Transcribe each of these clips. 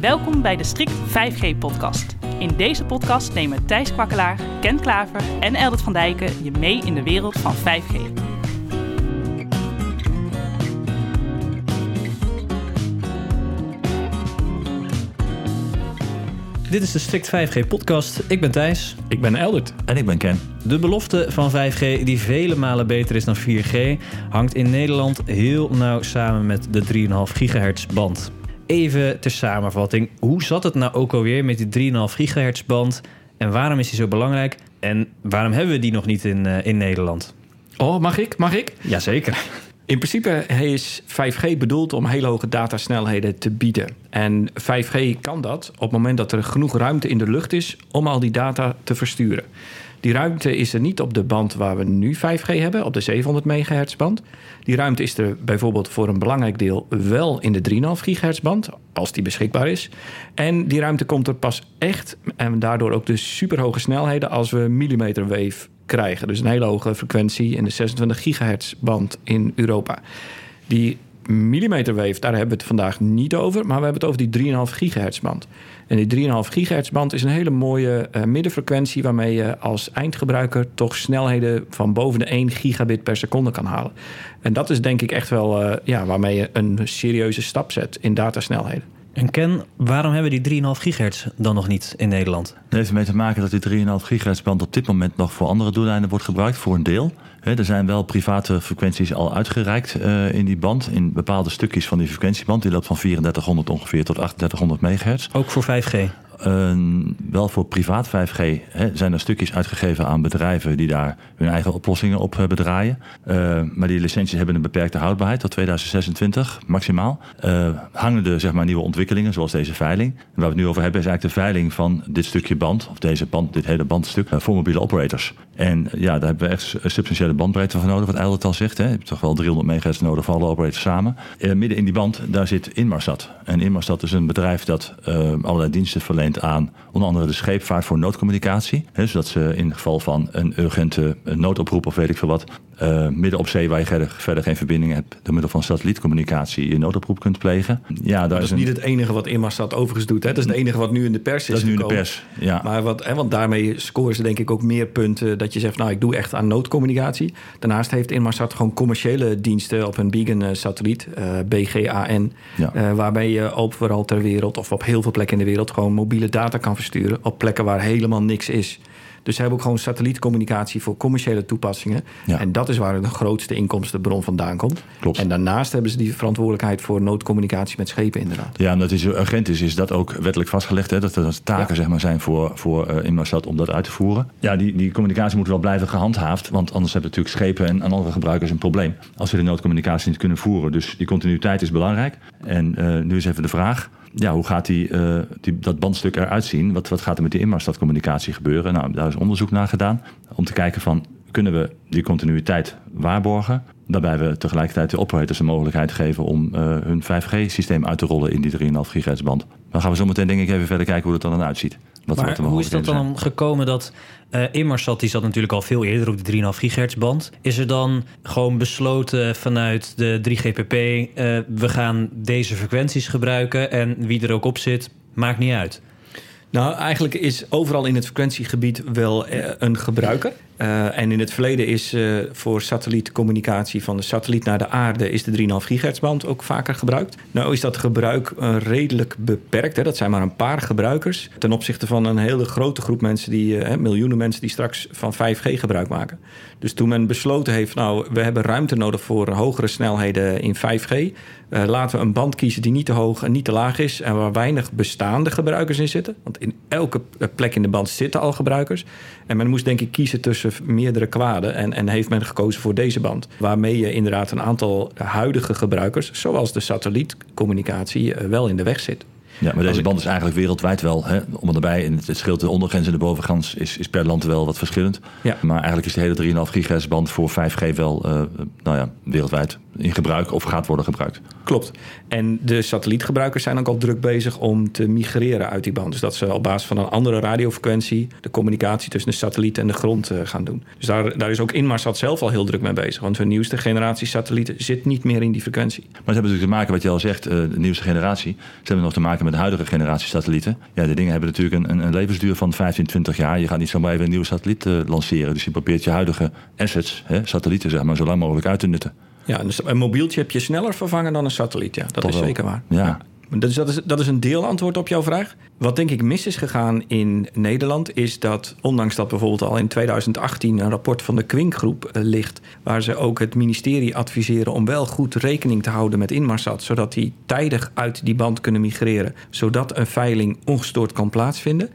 Welkom bij de Strict 5G-podcast. In deze podcast nemen Thijs Kwakkelaar, Ken Klaver en Eldert van Dijken je mee in de wereld van 5G. Dit is de Strict 5G podcast. Ik ben Thijs. Ik ben Eldert. En ik ben Ken. De belofte van 5G, die vele malen beter is dan 4G, hangt in Nederland heel nauw samen met de 3,5 gigahertz band. Even ter samenvatting, hoe zat het nou ook alweer met die 3,5 gigahertz band en waarom is die zo belangrijk en waarom hebben we die nog niet in, uh, in Nederland? Oh, mag ik? Mag ik? Jazeker. In principe is 5G bedoeld om hele hoge datasnelheden te bieden. En 5G kan dat op het moment dat er genoeg ruimte in de lucht is om al die data te versturen. Die ruimte is er niet op de band waar we nu 5G hebben, op de 700 MHz band. Die ruimte is er bijvoorbeeld voor een belangrijk deel wel in de 3,5 GHz band, als die beschikbaar is. En die ruimte komt er pas echt, en daardoor ook de superhoge snelheden, als we millimeter wave krijgen. Dus een hele hoge frequentie in de 26 gigahertz band in Europa. Die millimeterwave, daar hebben we het vandaag niet over, maar we hebben het over die 3,5 gigahertz band. En die 3,5 gigahertz band is een hele mooie uh, middenfrequentie waarmee je als eindgebruiker toch snelheden van boven de 1 gigabit per seconde kan halen. En dat is denk ik echt wel uh, ja, waarmee je een serieuze stap zet in datasnelheden. En Ken, waarom hebben we die 3,5 gigahertz dan nog niet in Nederland? Het heeft ermee te maken dat die 3,5 gigahertz band op dit moment nog voor andere doeleinden wordt gebruikt, voor een deel. er zijn wel private frequenties al uitgereikt uh, in die band, in bepaalde stukjes van die frequentieband. Die loopt van 3400 ongeveer tot 3800 megahertz. Ook voor 5G? Uh, wel voor privaat 5G hè, zijn er stukjes uitgegeven aan bedrijven die daar hun eigen oplossingen op uh, bedraaien. Uh, maar die licenties hebben een beperkte houdbaarheid tot 2026 maximaal. hangen de zeg maar, nieuwe ontwikkelingen zoals deze veiling. En waar we het nu over hebben is eigenlijk de veiling van dit stukje band, of deze band, dit hele bandstuk, voor mobiele operators. En ja, daar hebben we echt substantiële bandbreedte voor nodig, wat Eilert al zegt. Hè. Je hebt toch wel 300 megahertz nodig voor alle operators samen. midden in die band, daar zit Inmarsat. En Inmarsat is een bedrijf dat allerlei diensten verleent aan onder andere de scheepvaart voor noodcommunicatie. Hè, zodat ze in geval van een urgente noodoproep of weet ik veel wat, uh, midden op zee waar je verder, geen verbinding hebt, door middel van satellietcommunicatie je noodoproep kunt plegen. Ja, daar dat is, niet het enige wat Inmarsat overigens doet. Hè? Dat is het enige wat nu in de pers is. Dat is nu in de pers. Ja. Maar wat, hè, want daarmee scoren ze denk ik ook meer punten dat je zegt, nou ik doe echt aan noodcommunicatie. Daarnaast heeft Inmarsat gewoon commerciële diensten op een Beacon-satelliet, uh, BGAN, ja. uh, waarbij je overal ter wereld of op heel veel plekken in de wereld gewoon mobiele data kan versturen op plekken waar helemaal niks is. Dus ze hebben ook gewoon satellietcommunicatie voor commerciële toepassingen. Ja. En dat is waar de grootste inkomstenbron vandaan komt. Klopt. En daarnaast hebben ze die verantwoordelijkheid voor noodcommunicatie met schepen, inderdaad. Ja, en dat is urgent is, is dat ook wettelijk vastgelegd. Hè? Dat er taken ja. zeg maar, zijn voor, voor uh, Inmarsat om dat uit te voeren. Ja, die, die communicatie moet wel blijven gehandhaafd. Want anders hebben natuurlijk schepen en, en andere gebruikers een probleem. Als we de noodcommunicatie niet kunnen voeren. Dus die continuïteit is belangrijk. En uh, nu is even de vraag ja, hoe gaat die, uh, die, dat bandstuk eruit zien? Wat, wat gaat er met die Inmarsat-communicatie gebeuren? Nou, daar is onderzoek naar gedaan om te kijken van... kunnen we die continuïteit waarborgen... waarbij we tegelijkertijd de operators de mogelijkheid geven... om uh, hun 5G-systeem uit te rollen in die 3,5 gigahertz band. Dan gaan we zo meteen denk ik even verder kijken hoe dat dan eruit ziet. Wat, maar wat hoe is dat dan zijn. gekomen dat uh, Inmarsat, die zat natuurlijk al veel eerder op de 3,5 gigahertz band. Is er dan gewoon besloten vanuit de 3GPP... Uh, we gaan deze frequenties gebruiken en wie er ook op zit, maakt niet uit? Nou, eigenlijk is overal in het frequentiegebied wel uh, een gebruiker. Uh, en in het verleden is uh, voor satellietcommunicatie van de satelliet naar de aarde... is de 3,5 gigahertz band ook vaker gebruikt. Nou is dat gebruik redelijk beperkt. Hè. Dat zijn maar een paar gebruikers... ten opzichte van een hele grote groep mensen... die miljoenen mensen die straks van 5G gebruik maken. Dus toen men besloten heeft... nou, we hebben ruimte nodig voor hogere snelheden in 5G... Uh, laten we een band kiezen die niet te hoog en niet te laag is... en waar weinig bestaande gebruikers in zitten. Want in elke plek in de band zitten al gebruikers. En men moest denk ik kiezen tussen meerdere kwaden... en, en heeft men gekozen voor deze band. Waarmee je inderdaad een aantal huidige gebruikers... zoals de satellietcommunicatie, uh, wel in de weg zit. Ja, maar deze band is eigenlijk wereldwijd wel. Hè, om erbij, in het scheelt de ondergrens en de bovengrens is, is per land wel wat verschillend. Ja. Maar eigenlijk is de hele 3,5 gigahertz band voor 5G wel uh, nou ja, wereldwijd in gebruik of gaat worden gebruikt. Klopt. En de satellietgebruikers zijn ook al druk bezig om te migreren uit die band. Dus dat ze op basis van een andere radiofrequentie de communicatie tussen de satelliet en de grond uh, gaan doen. Dus daar, daar is ook Inmarsat zelf al heel druk mee bezig. Want hun nieuwste generatie satellieten zit niet meer in die frequentie. Maar ze hebben natuurlijk te maken, wat je al zegt, uh, de nieuwste generatie. Ze hebben nog te maken met de huidige generatie satellieten. Ja, de dingen hebben natuurlijk een, een levensduur van 15, 20 jaar. Je gaat niet zomaar even een nieuwe satelliet uh, lanceren. Dus je probeert je huidige assets, hè, satellieten zeg maar, zo lang mogelijk uit te nutten. Ja, dus een mobieltje heb je sneller vervangen dan een satelliet. Ja, dat is wel. zeker waar. Ja. Dus dat is, dat is een deelantwoord op jouw vraag. Wat denk ik mis is gegaan in Nederland... is dat, ondanks dat bijvoorbeeld al in 2018... een rapport van de Kwink-groep eh, ligt... waar ze ook het ministerie adviseren... om wel goed rekening te houden met Inmarsat... zodat die tijdig uit die band kunnen migreren... zodat een veiling ongestoord kan plaatsvinden...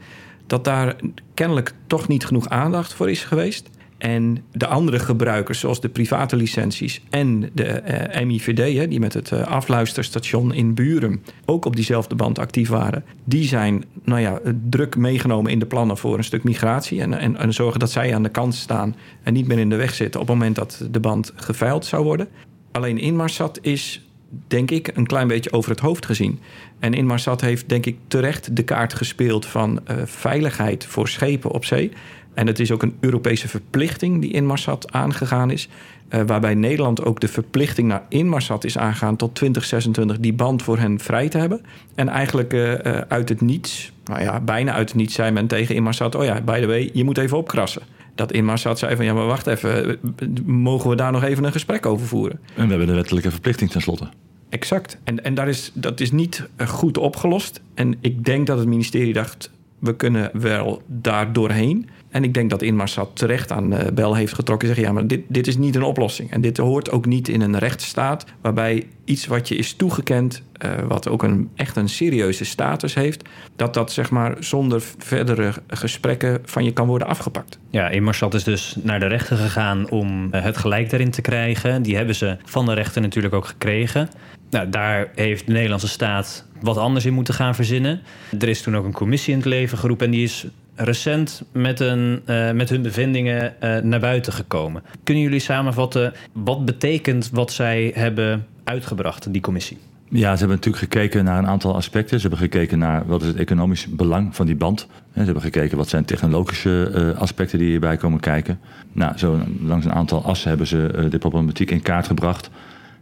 dat daar kennelijk toch niet genoeg aandacht voor is geweest... En de andere gebruikers, zoals de private licenties en de eh, MIVD, hè, die met het eh, afluisterstation in Buren ook op diezelfde band actief waren, die zijn nou ja, druk meegenomen in de plannen voor een stuk migratie. En, en, en zorgen dat zij aan de kant staan en niet meer in de weg zitten op het moment dat de band geveild zou worden. Alleen Inmarsat is denk ik, een klein beetje over het hoofd gezien. En Inmarsat heeft, denk ik, terecht de kaart gespeeld van uh, veiligheid voor schepen op zee. En het is ook een Europese verplichting die Inmarsat aangegaan is. Uh, waarbij Nederland ook de verplichting naar Inmarsat is aangegaan tot 2026 die band voor hen vrij te hebben. En eigenlijk uh, uh, uit het niets, nou ja, bijna uit het niets zei men tegen Inmarsat: Oh ja, by the way, je moet even opkrassen. Dat Inmarsat zei van ja, maar wacht even, mogen we daar nog even een gesprek over voeren? En we hebben de wettelijke verplichting tenslotte. Exact. En, en daar is, dat is niet goed opgelost. En ik denk dat het ministerie dacht, we kunnen wel daar doorheen. En ik denk dat Inmarsat terecht aan de bel heeft getrokken. Zeggen, ja, maar dit, dit is niet een oplossing. En dit hoort ook niet in een rechtsstaat... waarbij iets wat je is toegekend... Uh, wat ook een, echt een serieuze status heeft... dat dat zeg maar zonder verdere gesprekken van je kan worden afgepakt. Ja, Inmarsat is dus naar de rechter gegaan om het gelijk daarin te krijgen. Die hebben ze van de rechter natuurlijk ook gekregen. Nou, daar heeft de Nederlandse staat wat anders in moeten gaan verzinnen. Er is toen ook een commissie in het leven geroepen... en die is recent met, een, uh, met hun bevindingen uh, naar buiten gekomen. Kunnen jullie samenvatten wat betekent wat zij hebben uitgebracht, die commissie? Ja, ze hebben natuurlijk gekeken naar een aantal aspecten. Ze hebben gekeken naar wat is het economisch belang van die band. Ze hebben gekeken wat zijn technologische uh, aspecten die hierbij komen kijken. Nou, zo langs een aantal assen hebben ze de problematiek in kaart gebracht.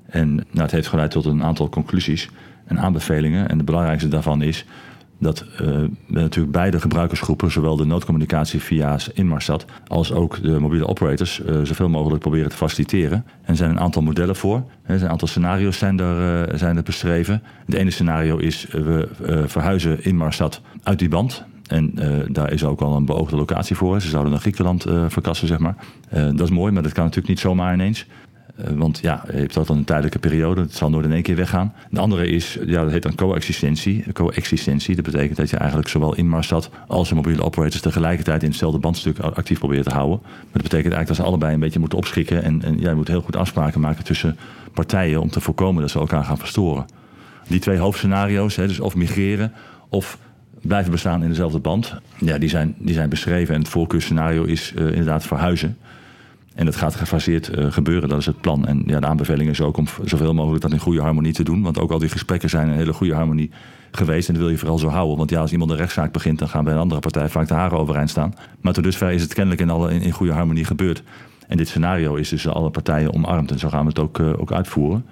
En nou, het heeft geleid tot een aantal conclusies en aanbevelingen. En de belangrijkste daarvan is dat we natuurlijk beide gebruikersgroepen, zowel de noodcommunicatie via Inmarsat als ook de mobiele operators, uh, zoveel mogelijk proberen te faciliteren. En er zijn een aantal modellen voor. Er zijn een aantal scenario's zijn er, uh, zijn er beschreven. Het ene scenario is we verhuizen Inmarsat uit die band. En daar is ook al een beoogde locatie voor. Ze zouden naar Griekenland verkassen, zeg maar. dat is mooi, maar dat kan natuurlijk niet zomaar ineens. Uh, want ja, je hebt dat dan een tijdelijke periode. Het zal nooit in één keer weggaan. De andere is, ja, dat heet dan coexistentie. Coexistentie, dat betekent dat je eigenlijk zowel Inmarsat als de mobiele operators tegelijkertijd in hetzelfde bandstuk actief probeert te houden. Maar dat betekent eigenlijk dat ze allebei een beetje moeten opschikken. En, en ja, je moet heel goed afspraken maken tussen partijen om te voorkomen dat ze elkaar gaan verstoren. Die twee hoofdscenario's, hè, dus of migreren of blijven bestaan in dezelfde band, ja, die, zijn, die zijn beschreven. En het voorkeursscenario is uh, inderdaad verhuizen. En dat gaat gefaseerd uh, gebeuren, dat is het plan. En ja, de aanbeveling is ook om zoveel mogelijk dat in goede harmonie te doen. Want ook al die gesprekken zijn een hele goede harmonie geweest. En dat wil je vooral zo houden. Want ja, als iemand een rechtszaak begint, dan gaan bij een andere partij vaak de haren overeind staan. Maar tot dusver is het kennelijk in, alle, in, goede harmonie gebeurd. En dit scenario is dus alle partijen omarmd. En zo gaan we het ook, uh, ook uitvoeren.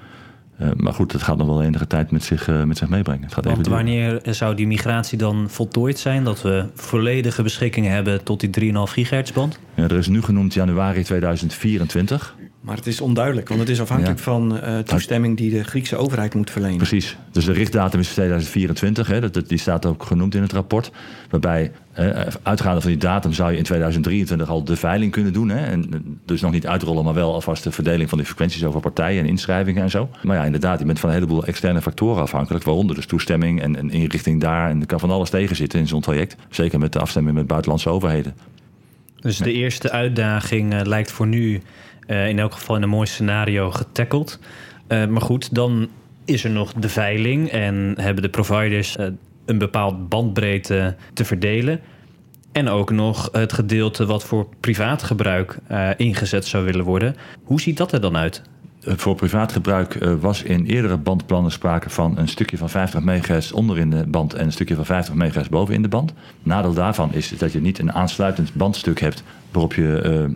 Uh, maar goed, dat gaat nog wel enige tijd met zich, uh, met zich meebrengen. Het gaat Want even wanneer zou die migratie dan voltooid zijn? Dat we volledige beschikking hebben tot die 3,5 gigahertz band? Ja, er is nu genoemd januari 2024. Maar het is onduidelijk, want het is afhankelijk ja. van uh, toestemming die de Griekse overheid moet verlenen. Precies. Dus de richtdatum is 2024. Hè, dat, die staat ook genoemd in het rapport. Waarbij, eh, uitgaande van die datum, zou je in 2023 al de veiling kunnen doen. Hè, en dus nog niet uitrollen, maar wel alvast de verdeling van die frequenties over partijen en inschrijvingen en zo. Maar ja, inderdaad, je bent van een heleboel externe factoren afhankelijk. Waaronder dus toestemming en, en inrichting daar. En er kan van alles tegen zitten in zo'n traject. Zeker met de afstemming met buitenlandse overheden. Dus de eerste uitdaging uh, lijkt voor nu uh, in elk geval in een mooi scenario getackled. Uh, maar goed, dan is er nog de veiling en hebben de providers uh, een bepaald bandbreedte te verdelen. En ook nog het gedeelte wat voor privaat gebruik ingezet zou willen worden. Hoe ziet dat er dan uit? voor privaat gebruik eh, was in eerdere bandplannen sprake van een stukje van 50 MHz onder in de band en een stukje van 50 MHz boven in de band. Nadeel daarvan is dat je niet een aansluitend bandstuk hebt waarop je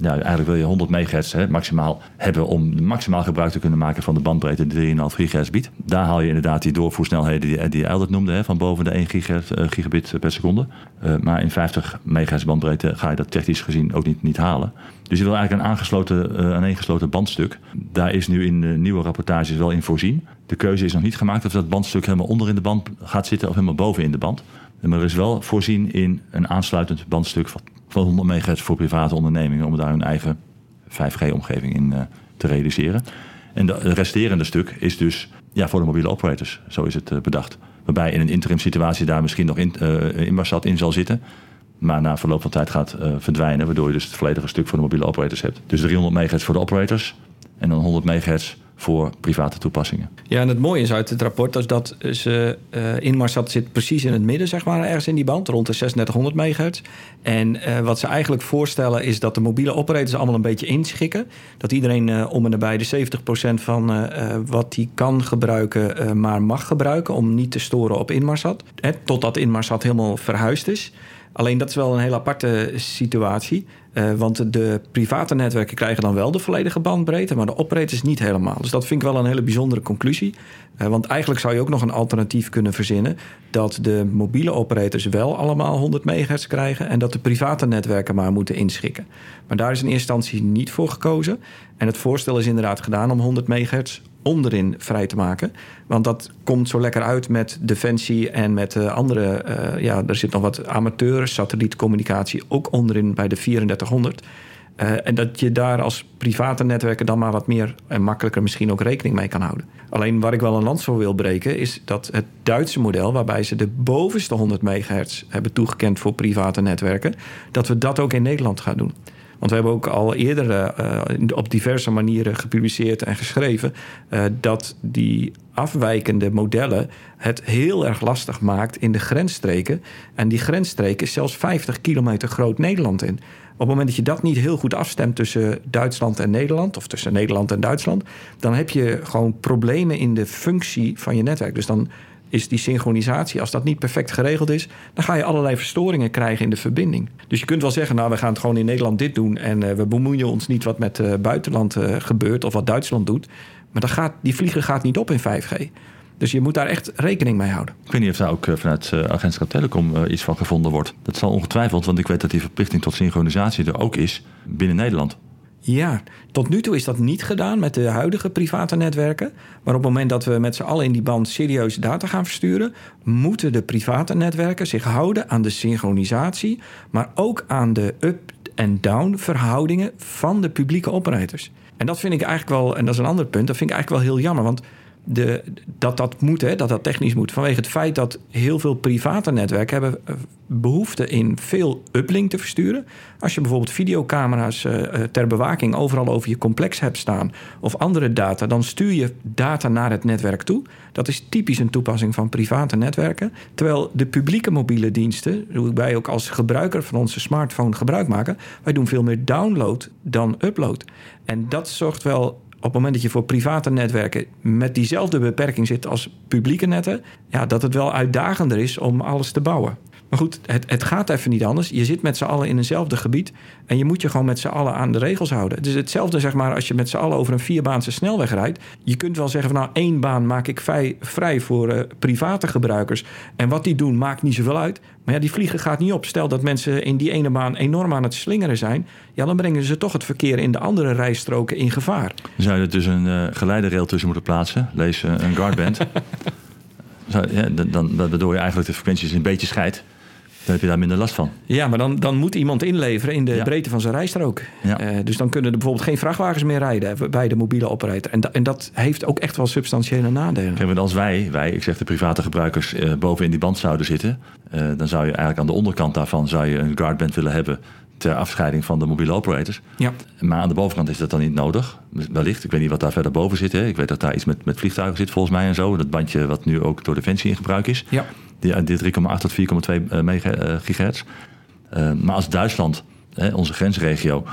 ja, eigenlijk wil je 100 megahertz hè, maximaal hebben om maximaal gebruik te kunnen maken van de bandbreedte die 3,5 gigahertz biedt. Daar haal je inderdaad die doorvoersnelheden die, die Eldert noemde, hè, van boven de 1 gigahertz, uh, gigabit per seconde. Uh, maar in 50 megahertz bandbreedte ga je dat technisch gezien ook niet, niet halen. Dus je wil eigenlijk een aangesloten, een ingesloten bandstuk. Daar is nu in de nieuwe rapportages wel in voorzien. De keuze is nog niet gemaakt of dat bandstuk helemaal onder in de band gaat zitten of helemaal boven in de band. Maar er is wel voorzien in een aansluitend bandstuk van 100 megahertz voor private ondernemingen om daar hun eigen 5G-omgeving in uh, te realiseren. En de resterende stuk is dus ja, voor de mobiele operators. Zo is het uh, bedacht. Waarbij in een interim situatie daar misschien nog in, Inmarsat in zal zitten. Maar na verloop van tijd gaat verdwijnen. Waardoor je dus het volledige stuk voor de mobiele operators hebt. Dus 300 megahertz voor de operators. En dan 100 megahertz voor private toepassingen. Ja, en het mooie is uit het rapport is dat ze uh, Inmarsat zit precies in het midden, zeg maar, ergens in die band, rond de 3600 megahertz. En uh, wat ze eigenlijk voorstellen is dat de mobiele operators allemaal een beetje inschikken. Dat iedereen uh, om en nabij de 70% van wat hij kan gebruiken, maar mag gebruiken om niet te storen op Inmarsat. Hè, totdat Inmarsat helemaal verhuisd is. Alleen dat is wel een heel aparte situatie. Uh, want de private netwerken krijgen dan wel de volledige bandbreedte, maar de operators niet helemaal. Dus dat vind ik wel een hele bijzondere conclusie. Uh, want eigenlijk zou je ook nog een alternatief kunnen verzinnen dat de mobiele operators wel allemaal 100 megahertz krijgen en dat de private netwerken maar moeten inschikken. Maar daar is in eerste instantie niet voor gekozen. En het voorstel is inderdaad gedaan om 100 megahertz onderin vrij te maken. Want dat komt zo lekker uit met Defensie en met uh, andere... Uh, ja, er zit nog wat amateur satellietcommunicatie ook onderin bij de 3400. Uh, en dat je daar als private netwerken dan maar wat meer en makkelijker misschien ook rekening mee kan houden. Alleen waar ik wel een lans voor wil breken is dat het Duitse model, waarbij ze de bovenste 100 megahertz hebben toegekend voor private netwerken, dat we dat ook in Nederland gaan doen. Want we hebben ook al eerder uh, op diverse manieren gepubliceerd en geschreven uh, dat die afwijkende modellen het heel erg lastig maakt in de grensstreken. En die grensstreken is zelfs 50 kilometer groot Nederland in. Op het moment dat je dat niet heel goed afstemt tussen Duitsland en Nederland, of tussen Nederland en Duitsland, dan heb je gewoon problemen in de functie van je netwerk. Dus dan is die synchronisatie, als dat niet perfect geregeld is, dan ga je allerlei verstoringen krijgen in de verbinding. Dus je kunt wel zeggen, nou, we gaan het gewoon in Nederland dit doen en uh, we bemoeien ons niet wat met uh, buitenland uh, gebeurt of wat Duitsland doet. Maar dat gaat, die vlieger gaat niet op in 5G. Dus je moet daar echt rekening mee houden. Ik weet niet of daar ook vanuit Agentschap Telecom iets van gevonden wordt. Dat zal ongetwijfeld, want ik weet dat die verplichting tot synchronisatie er ook is binnen Nederland. Ja, tot nu toe is dat niet gedaan met de huidige private netwerken. Maar op het moment dat we met z'n allen in die band serieus data gaan versturen, moeten de private netwerken zich houden aan de synchronisatie, maar ook aan de up- en down verhoudingen van de publieke operators. En dat vind ik eigenlijk wel, en dat is een ander punt, dat vind ik eigenlijk wel heel jammer. Want de, dat dat moet, hè, dat dat technisch moet. Vanwege het feit dat heel veel private netwerken hebben eh, behoefte in veel uplink te versturen. Als je bijvoorbeeld videocamera's uh, ter bewaking overal over je complex hebt staan of andere data, dan stuur je data naar het netwerk toe. Dat is typisch een toepassing van private netwerken. Terwijl de publieke mobiele diensten, hoe wij ook als gebruiker van onze smartphone gebruik maken, wij doen veel meer download dan upload. En dat zorgt wel op het moment dat je voor private netwerken met diezelfde beperking zit als publieke netten, ja, dat het wel uitdagender is om alles te bouwen. Maar goed, het, het gaat even niet anders. Je zit met z'n allen in eenzelfde gebied. En je moet je gewoon met z'n allen aan de regels houden. Het is hetzelfde, zeg maar, als je met z'n allen over een vierbaanse snelweg rijdt. Je kunt wel zeggen van nou, één baan maak ik vrij, vrij voor uh, private gebruikers. En wat die doen, maakt niet zoveel uit. Maar ja, die vliegen gaat niet op. Stel dat mensen in die ene baan enorm aan het slingeren zijn. Ja, dan brengen ze toch het verkeer in de andere rijstroken in gevaar. Zou je er dus een uh, geleiderrail tussen moeten plaatsen? Lees uh, een guardband. Zou, ja, dan, dan, waardoor je eigenlijk de frequenties een beetje scheidt. Dan heb je daar minder last van. Ja, maar dan, dan moet iemand inleveren in de ja. breedte van zijn rijstrook. Ja. Uh, dus dan kunnen er bijvoorbeeld geen vrachtwagens meer rijden bij de mobiele operator. En, da, en dat heeft ook echt wel substantiële nadelen. Kijk, want als wij, wij, ik zeg de private gebruikers, uh, boven in die band zouden zitten, uh, dan zou je eigenlijk aan de onderkant daarvan zou je een guardband willen hebben ter afscheiding van de mobiele operators. Ja. Maar aan de bovenkant is dat dan niet nodig. Wellicht. Ik weet niet wat daar verder boven zit. Hè. Ik weet dat daar iets met, met vliegtuigen zit volgens mij en zo. Dat bandje wat nu ook door Defensie in gebruik is. Ja. Die, die 3,8 tot 4,2 uh, gigahertz. Uh, maar als Duitsland, hè, onze grensregio,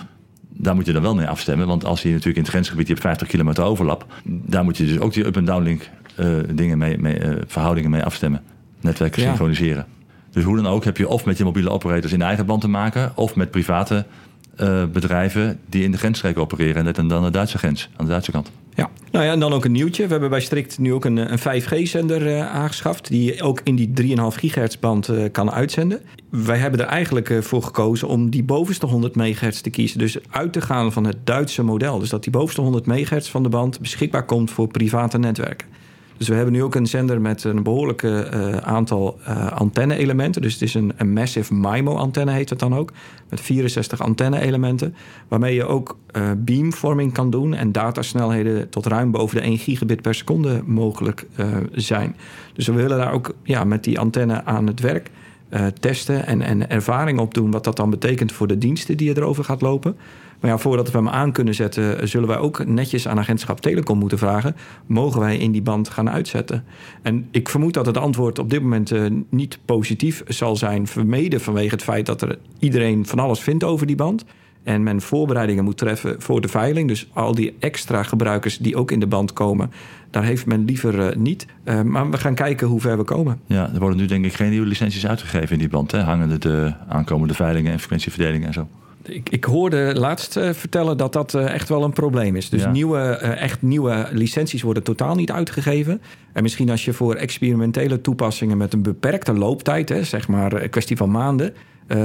daar moet je dan wel mee afstemmen. Want als je natuurlijk in het grensgebied je hebt 50 kilometer overlap, daar moet je dus ook die up- en downlink eh, dingen mee, mee eh, verhoudingen mee afstemmen. Netwerken Ja. synchroniseren. Dus hoe dan ook heb je of met je mobiele operators in eigen band te maken, of met private eh, bedrijven die in de grensstreek opereren. Net en dan de Duitse grens, aan de Duitse kant. Ja, nou ja, en dan ook een nieuwtje. We hebben bij Strict nu ook een, een 5G-zender eh, aangeschaft... die ook in die 3,5 gigahertz-band eh, kan uitzenden. Wij hebben er eigenlijk eh, voor gekozen om die bovenste 100 megahertz te kiezen. Dus uit te gaan van het Duitse model. Dus dat die bovenste 100 megahertz van de band beschikbaar komt voor private netwerken. Dus we hebben nu ook een zender met een behoorlijk eh, aantal eh, antenne-elementen. Dus het is een, Massive MIMO-antenne heet het dan ook. Met 64 antenne-elementen. Waarmee je ook eh, beamvorming kan doen. En datasnelheden tot ruim boven de 1 gigabit per seconde mogelijk eh, zijn. Dus we willen daar ook ja, met die antenne aan het werk eh, testen en, en ervaring opdoen. Wat dat dan betekent voor de diensten die erover gaat lopen. Maar ja, voordat we hem aan kunnen zetten, zullen wij ook netjes aan agentschap Telecom moeten vragen: mogen wij in die band gaan uitzetten? En ik vermoed dat het antwoord op dit moment eh, niet positief zal zijn, vermeden vanwege het feit dat er iedereen van alles vindt over die band. En men voorbereidingen moet treffen voor de veiling. Dus al die extra gebruikers die ook in de band komen, daar heeft men liever eh, niet. Eh, maar we gaan kijken hoe ver we komen. Ja, er worden nu denk ik geen nieuwe licenties uitgegeven in die band. Hè? Hangende de aankomende veilingen en frequentieverdelingen en zo. Ik, ik hoorde laatst eh, vertellen dat dat eh, echt wel een probleem is. Dus Ja. nieuwe, eh, echt nieuwe licenties worden totaal niet uitgegeven. En misschien als je voor experimentele toepassingen met een beperkte looptijd, hè, zeg maar een kwestie van maanden,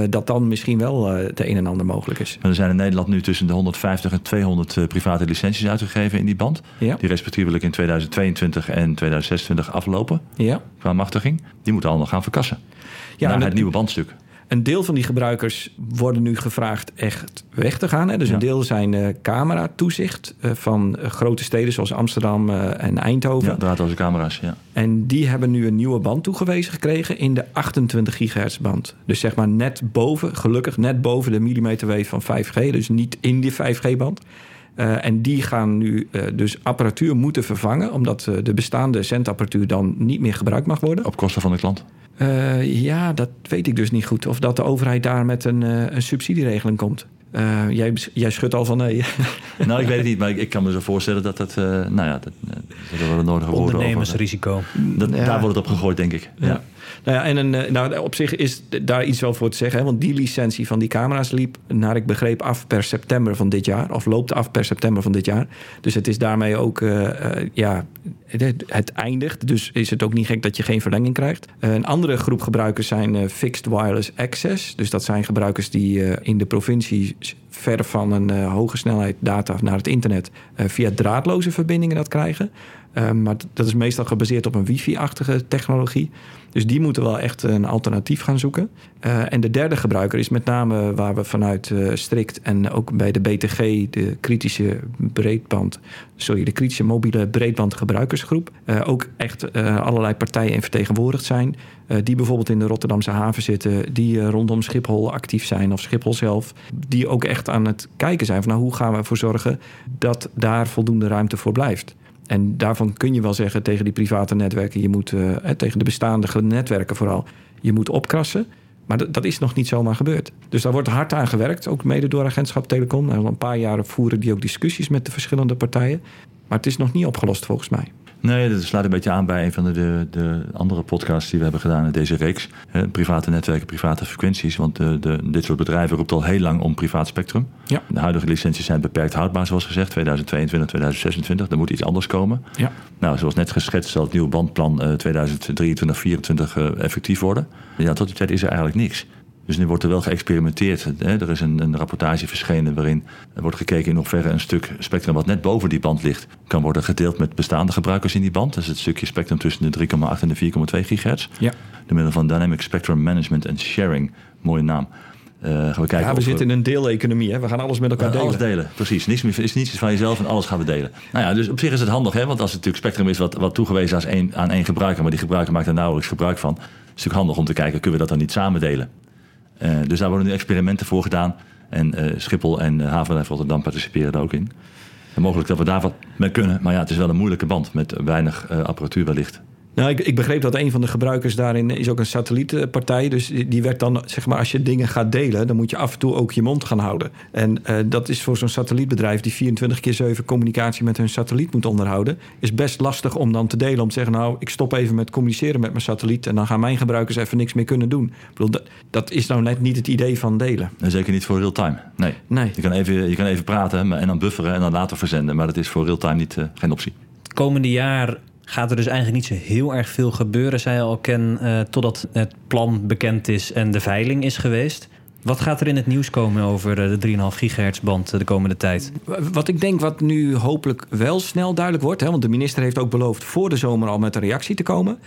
dat dan misschien wel het een en ander mogelijk is. Maar er zijn in Nederland nu tussen de 150 en 200 eh, private licenties uitgegeven in die band. Ja, Die respectievelijk in 2022 en 2026 aflopen ja. qua machtiging. Die moeten allemaal gaan verkassen. Ja, naar het- nieuwe bandstuk. Een deel van die gebruikers worden nu gevraagd echt weg te gaan. Hè? Dus Ja. een deel zijn eh camera-toezicht eh, van eh, grote steden zoals Amsterdam en Eindhoven. Ja, draadloze camera's, ja. En die hebben nu een nieuwe band toegewezen gekregen in de 28 gigahertz band. Dus zeg maar net boven, gelukkig net boven de millimeterwave van 5G. Dus niet in die 5G Eh, en die gaan nu eh, dus apparatuur moeten vervangen... omdat eh, de bestaande zendapparatuur dan niet meer gebruikt mag worden. Op kosten van de klant. Eh, ja, dat weet ik dus niet goed. Of dat de overheid daar met een, eh, een subsidieregeling komt. Eh, jij, jij schudt al van nee. nou, ik weet het niet, maar ik, ik kan me zo voorstellen dat dat... eh, nou ja, dat, dat er wel een nodige woorden over... Ondernemersrisico. Dat, Ja. Daar wordt het op gegooid, denk ik. Ja. Nou ja, en een, eh, nou, op zich is daar iets wel voor te zeggen. Want die licentie van die camera's liep, naar ik begreep, af per september van dit jaar. Of loopt af per september van dit jaar. Dus het is daarmee ook, eh, eh, ja, het, eindigt. Dus is het ook niet gek dat je geen verlenging krijgt. Een andere groep gebruikers zijn Fixed Wireless Access. Dus dat zijn gebruikers die in de provincie ver van een hoge snelheid data naar het internet via draadloze verbindingen dat krijgen. Eh, maar dat is meestal gebaseerd op een wifi-achtige technologie. Dus die moeten wel echt een alternatief gaan zoeken. Eh, en de derde gebruiker is met name waar we vanuit eh, Strict en ook bij de BTG, de kritische breedband, sorry, de kritische mobiele breedbandgebruikersgroep, eh, ook echt allerlei partijen in vertegenwoordigd zijn. die bijvoorbeeld in de Rotterdamse haven zitten, die rondom Schiphol actief zijn of Schiphol zelf, die ook echt aan het kijken zijn van nou, hoe gaan we ervoor zorgen dat daar voldoende ruimte voor blijft. En daarvan kun je wel zeggen tegen die private netwerken, je moet eh, tegen de bestaande netwerken vooral, je moet opkrassen. Maar dat, is nog niet zomaar gebeurd. Dus daar wordt hard aan gewerkt, ook mede door agentschap Telecom. Nou, al een paar jaren voeren die ook discussies met de verschillende partijen. Maar het is nog niet opgelost volgens mij. Nee, dat sluit een beetje aan bij een van de, de, de andere podcasts die we hebben gedaan in deze reeks. Hè, private netwerken, private frequenties. Want de, de, dit soort bedrijven roept al heel lang om privaat spectrum. Ja. De huidige licenties zijn beperkt houdbaar, zoals gezegd. 2022, 2026. Er moet iets anders komen. Ja. Nou, zoals net geschetst zal het nieuwe bandplan eh 2023, 2024 eh, effectief worden. Ja, tot die tijd is er eigenlijk niks. Dus nu wordt er wel geëxperimenteerd. Hè. Er is een, een rapportage verschenen waarin er wordt gekeken in hoeverre een stuk spectrum wat net boven die band ligt, kan worden gedeeld met bestaande gebruikers in die band. Dat is het stukje spectrum tussen de 3,8 en de 4,2 gigahertz. Ja. Door middel van Dynamic Spectrum Management and Sharing. Mooie naam. Eh, gaan we kijken Ja, we of zitten in een deeleconomie. Hè? We gaan alles met elkaar delen. alles delen, precies. Niets meer, is niets van jezelf en alles gaan we delen. Nou ja, dus op zich is het handig, hè? want als het natuurlijk spectrum is wat, wat toegewezen is aan één, aan één gebruiker, maar die gebruiker maakt er nauwelijks gebruik van, is het natuurlijk handig om te kijken, kunnen we dat dan niet samen delen? Eh, dus daar worden nu experimenten voor gedaan. En eh, Schiphol en uh, Havenbedrijf Rotterdam participeren daar ook in. Mogelijk dat we daar wat mee kunnen, maar ja, het is wel een moeilijke band met weinig eh, apparatuur wellicht Nou, ik, ik, begreep dat een van de gebruikers daarin is ook een satellietpartij. Dus die werd dan, zeg maar, als je dingen gaat delen, dan moet je af en toe ook je mond gaan houden. En uh, dat is voor zo'n satellietbedrijf die 24 keer 7 communicatie met hun satelliet moet onderhouden, is best lastig om dan te delen. Om te zeggen, nou, ik stop even met communiceren met mijn satelliet en dan gaan mijn gebruikers even niks meer kunnen doen. Ik bedoel, dat, dat is nou net niet het idee van delen. En zeker niet voor real-time. Nee. nee. Je, kan even, je kan even praten en dan bufferen en dan later verzenden, maar dat is voor real-time niet, uh, geen optie. Het komende jaar gaat er dus eigenlijk niet zo heel erg veel gebeuren, zei al, Ken, uh, totdat het plan bekend is en de veiling is geweest. Wat gaat er in het nieuws komen over de 3,5 gigahertz band de komende tijd? Wat ik denk wat nu hopelijk wel snel duidelijk wordt... Hè, want de minister heeft ook beloofd voor de zomer al met een reactie te komen.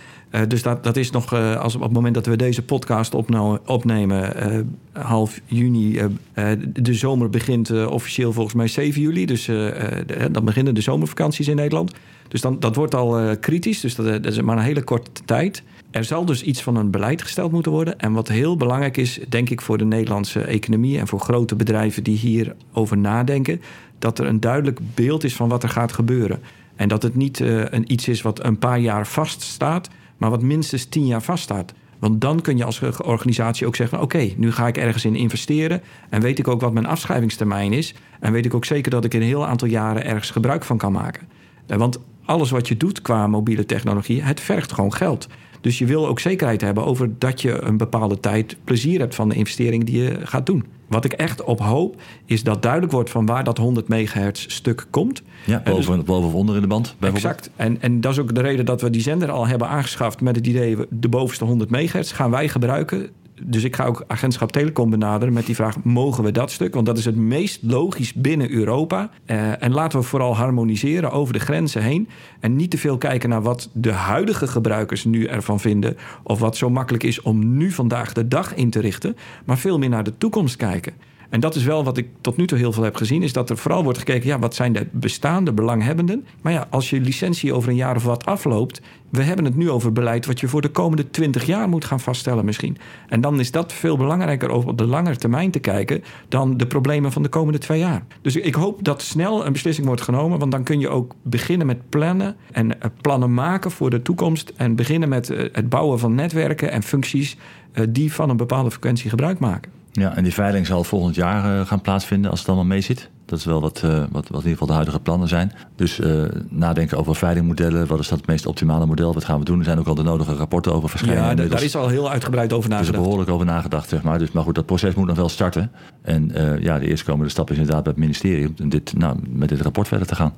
Dus dat, dat is nog, als op het moment dat we deze podcast opno- opnemen... Half juni, de zomer begint officieel volgens mij 7 juli. Dus dan beginnen de zomervakanties in Nederland. Dus dan, dat wordt al kritisch, dus dat, dat is maar een hele korte tijd... Er zal dus iets van een beleid gesteld moeten worden. En wat heel belangrijk is, denk ik, voor de Nederlandse economie en voor grote bedrijven die hierover nadenken, dat er een duidelijk beeld is van wat er gaat gebeuren. En dat het niet uh, een iets is wat een paar jaar vaststaat, maar wat minstens tien jaar vaststaat. Want dan kun je als organisatie ook zeggen: Oké, nu ga ik ergens in investeren. En weet ik ook wat mijn afschrijvingstermijn is. En weet ik ook zeker dat ik in een heel aantal jaren ergens gebruik van kan maken. Eh, want alles wat je doet qua mobiele technologie, het vergt gewoon geld. Dus je wil ook zekerheid hebben over dat je een bepaalde tijd plezier hebt van de investering die je gaat doen. Wat ik echt op hoop, is dat duidelijk wordt van waar dat 100 megahertz stuk komt. Ja, boven, dus, boven of onder in de band. Exact. En, en dat is ook de reden dat we die zender al hebben aangeschaft met het idee, de bovenste 100 megahertz gaan wij gebruiken dus ik ga ook agentschap Telecom benaderen met die vraag: mogen we dat stuk? Want dat is het meest logisch binnen Europa. Uh, en laten we vooral harmoniseren over de grenzen heen. En niet te veel kijken naar wat de huidige gebruikers nu ervan vinden. Of wat zo makkelijk is om nu vandaag de dag in te richten. Maar veel meer naar de toekomst kijken. En dat is wel wat ik tot nu toe heel veel heb gezien, is dat er vooral wordt gekeken, ja, wat zijn de bestaande belanghebbenden? Maar ja, als je licentie over een jaar of wat afloopt, we hebben het nu over beleid wat je voor de komende twintig jaar moet gaan vaststellen misschien. En dan is dat veel belangrijker over op de lange termijn te kijken dan de problemen van de komende twee jaar. Dus ik hoop dat snel een beslissing wordt genomen, want dan kun je ook beginnen met plannen en eh, plannen maken voor de toekomst en beginnen met eh, het bouwen van netwerken en functies eh, die van een bepaalde frequentie gebruik maken. Ja, en die veiling zal volgend jaar uh, gaan plaatsvinden als het allemaal mee zit. Dat is wel wat, uh, wat, wat in ieder geval de huidige plannen zijn. Dus uh, nadenken over veilingmodellen. Wat is dat het meest optimale model? Wat gaan we doen? Er zijn ook al de nodige rapporten over verschijnen. Ja, daar is al heel uitgebreid over nagedacht. Er is behoorlijk over nagedacht, zeg maar. Dus, maar goed, dat proces moet nog wel starten. En ja, de eerstkomende stap is inderdaad bij het ministerie... om dit, nou, met dit rapport verder te gaan.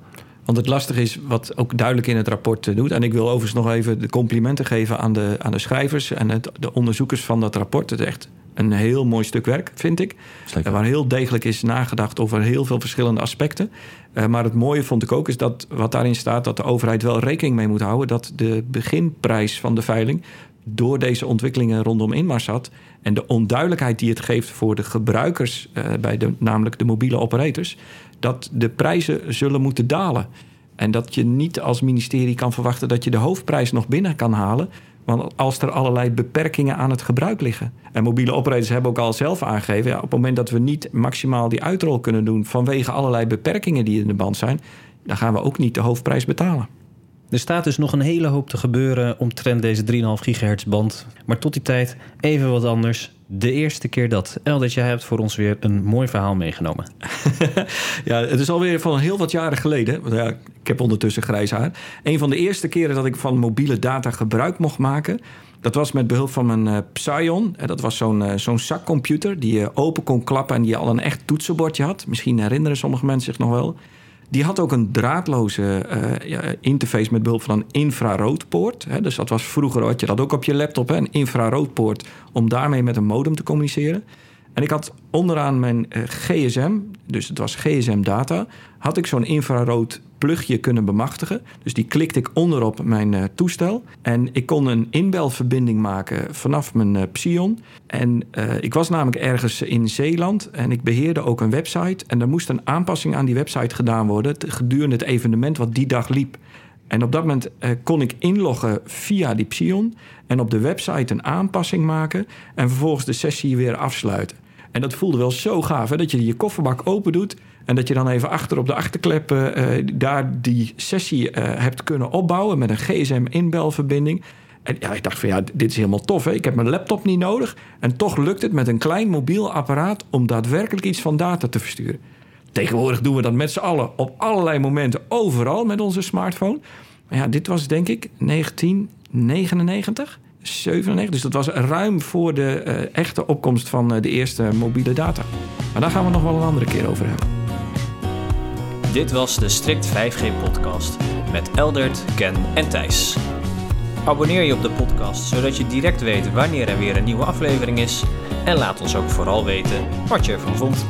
Want het lastige is, wat ook duidelijk in het rapport doet... en ik wil overigens nog even de complimenten geven aan de, aan de schrijvers... en het, de onderzoekers van dat rapport. Het is echt een heel mooi stuk werk, vind ik. Zeker. Waar heel degelijk is nagedacht over heel veel verschillende aspecten. Uh, maar het mooie vond ik ook is dat wat daarin staat... dat de overheid wel rekening mee moet houden... dat de beginprijs van de veiling door deze ontwikkelingen rondom Inmarsat... en de onduidelijkheid die het geeft voor de gebruikers... Uh, bij de, namelijk de mobiele operators... dat de prijzen zullen moeten dalen. En dat je niet als ministerie kan verwachten... dat je de hoofdprijs nog binnen kan halen... Want als er allerlei beperkingen aan het gebruik liggen. En mobiele operators hebben ook al zelf aangegeven. Ja, op het moment dat we niet maximaal die uitrol kunnen doen. vanwege allerlei beperkingen die in de band zijn. dan gaan we ook niet de hoofdprijs betalen. Er staat dus nog een hele hoop te gebeuren omtrent deze 3,5 gigahertz band. Maar tot die tijd even wat anders. De eerste keer dat. Eldert, jij hebt voor ons weer een mooi verhaal meegenomen. ja, het is alweer van heel wat jaren geleden. Ja, ik heb ondertussen grijs haar. Een van de eerste keren dat ik van mobiele data gebruik mocht maken... Dat was met behulp van mijn uh, Psion. Dat was zo'n uh, zo'n zakcomputer die je open kon klappen... en die al een echt toetsenbordje had. Misschien herinneren sommige mensen zich nog wel. Die had ook een draadloze uh, interface met behulp van een infraroodpoort. Hè. Dus dat was vroeger, had je dat ook op je laptop, hè, een infraroodpoort... om daarmee met een modem te communiceren. En ik had onderaan mijn uh, gsm, dus het was gsm-data... had ik zo'n infrarood plugje kunnen bemachtigen. Dus die klikte ik onderop mijn uh, toestel. En ik kon een inbelverbinding maken vanaf mijn uh, Psion. En ik was namelijk ergens in Zeeland en ik beheerde ook een website. En er moest een aanpassing aan die website gedaan worden... gedurende het evenement wat die dag liep. En op dat moment kon ik inloggen via die Psion... en op de website een aanpassing maken... en vervolgens de sessie weer afsluiten. En dat voelde wel zo gaaf, hè? dat je je kofferbak open doet En dat je dan even achter op de achterklep eh, daar die sessie eh, hebt kunnen opbouwen met een GSM-inbelverbinding. En ja, ik dacht van ja, dit is helemaal tof. Hè? Ik heb mijn laptop niet nodig. En toch lukt het met een klein mobiel apparaat om daadwerkelijk iets van data te versturen. Tegenwoordig doen we dat met z'n allen op allerlei momenten overal met onze smartphone. Maar ja, dit was denk ik 1999, 97. Dus dat was ruim voor de eh, echte opkomst van eh, de eerste mobiele data. Maar daar gaan we nog wel een andere keer over hebben. Dit was de Strict 5G-podcast met Eldert, Ken en Thijs. Abonneer je op de podcast zodat je direct weet wanneer er weer een nieuwe aflevering is. En laat ons ook vooral weten wat je ervan vond.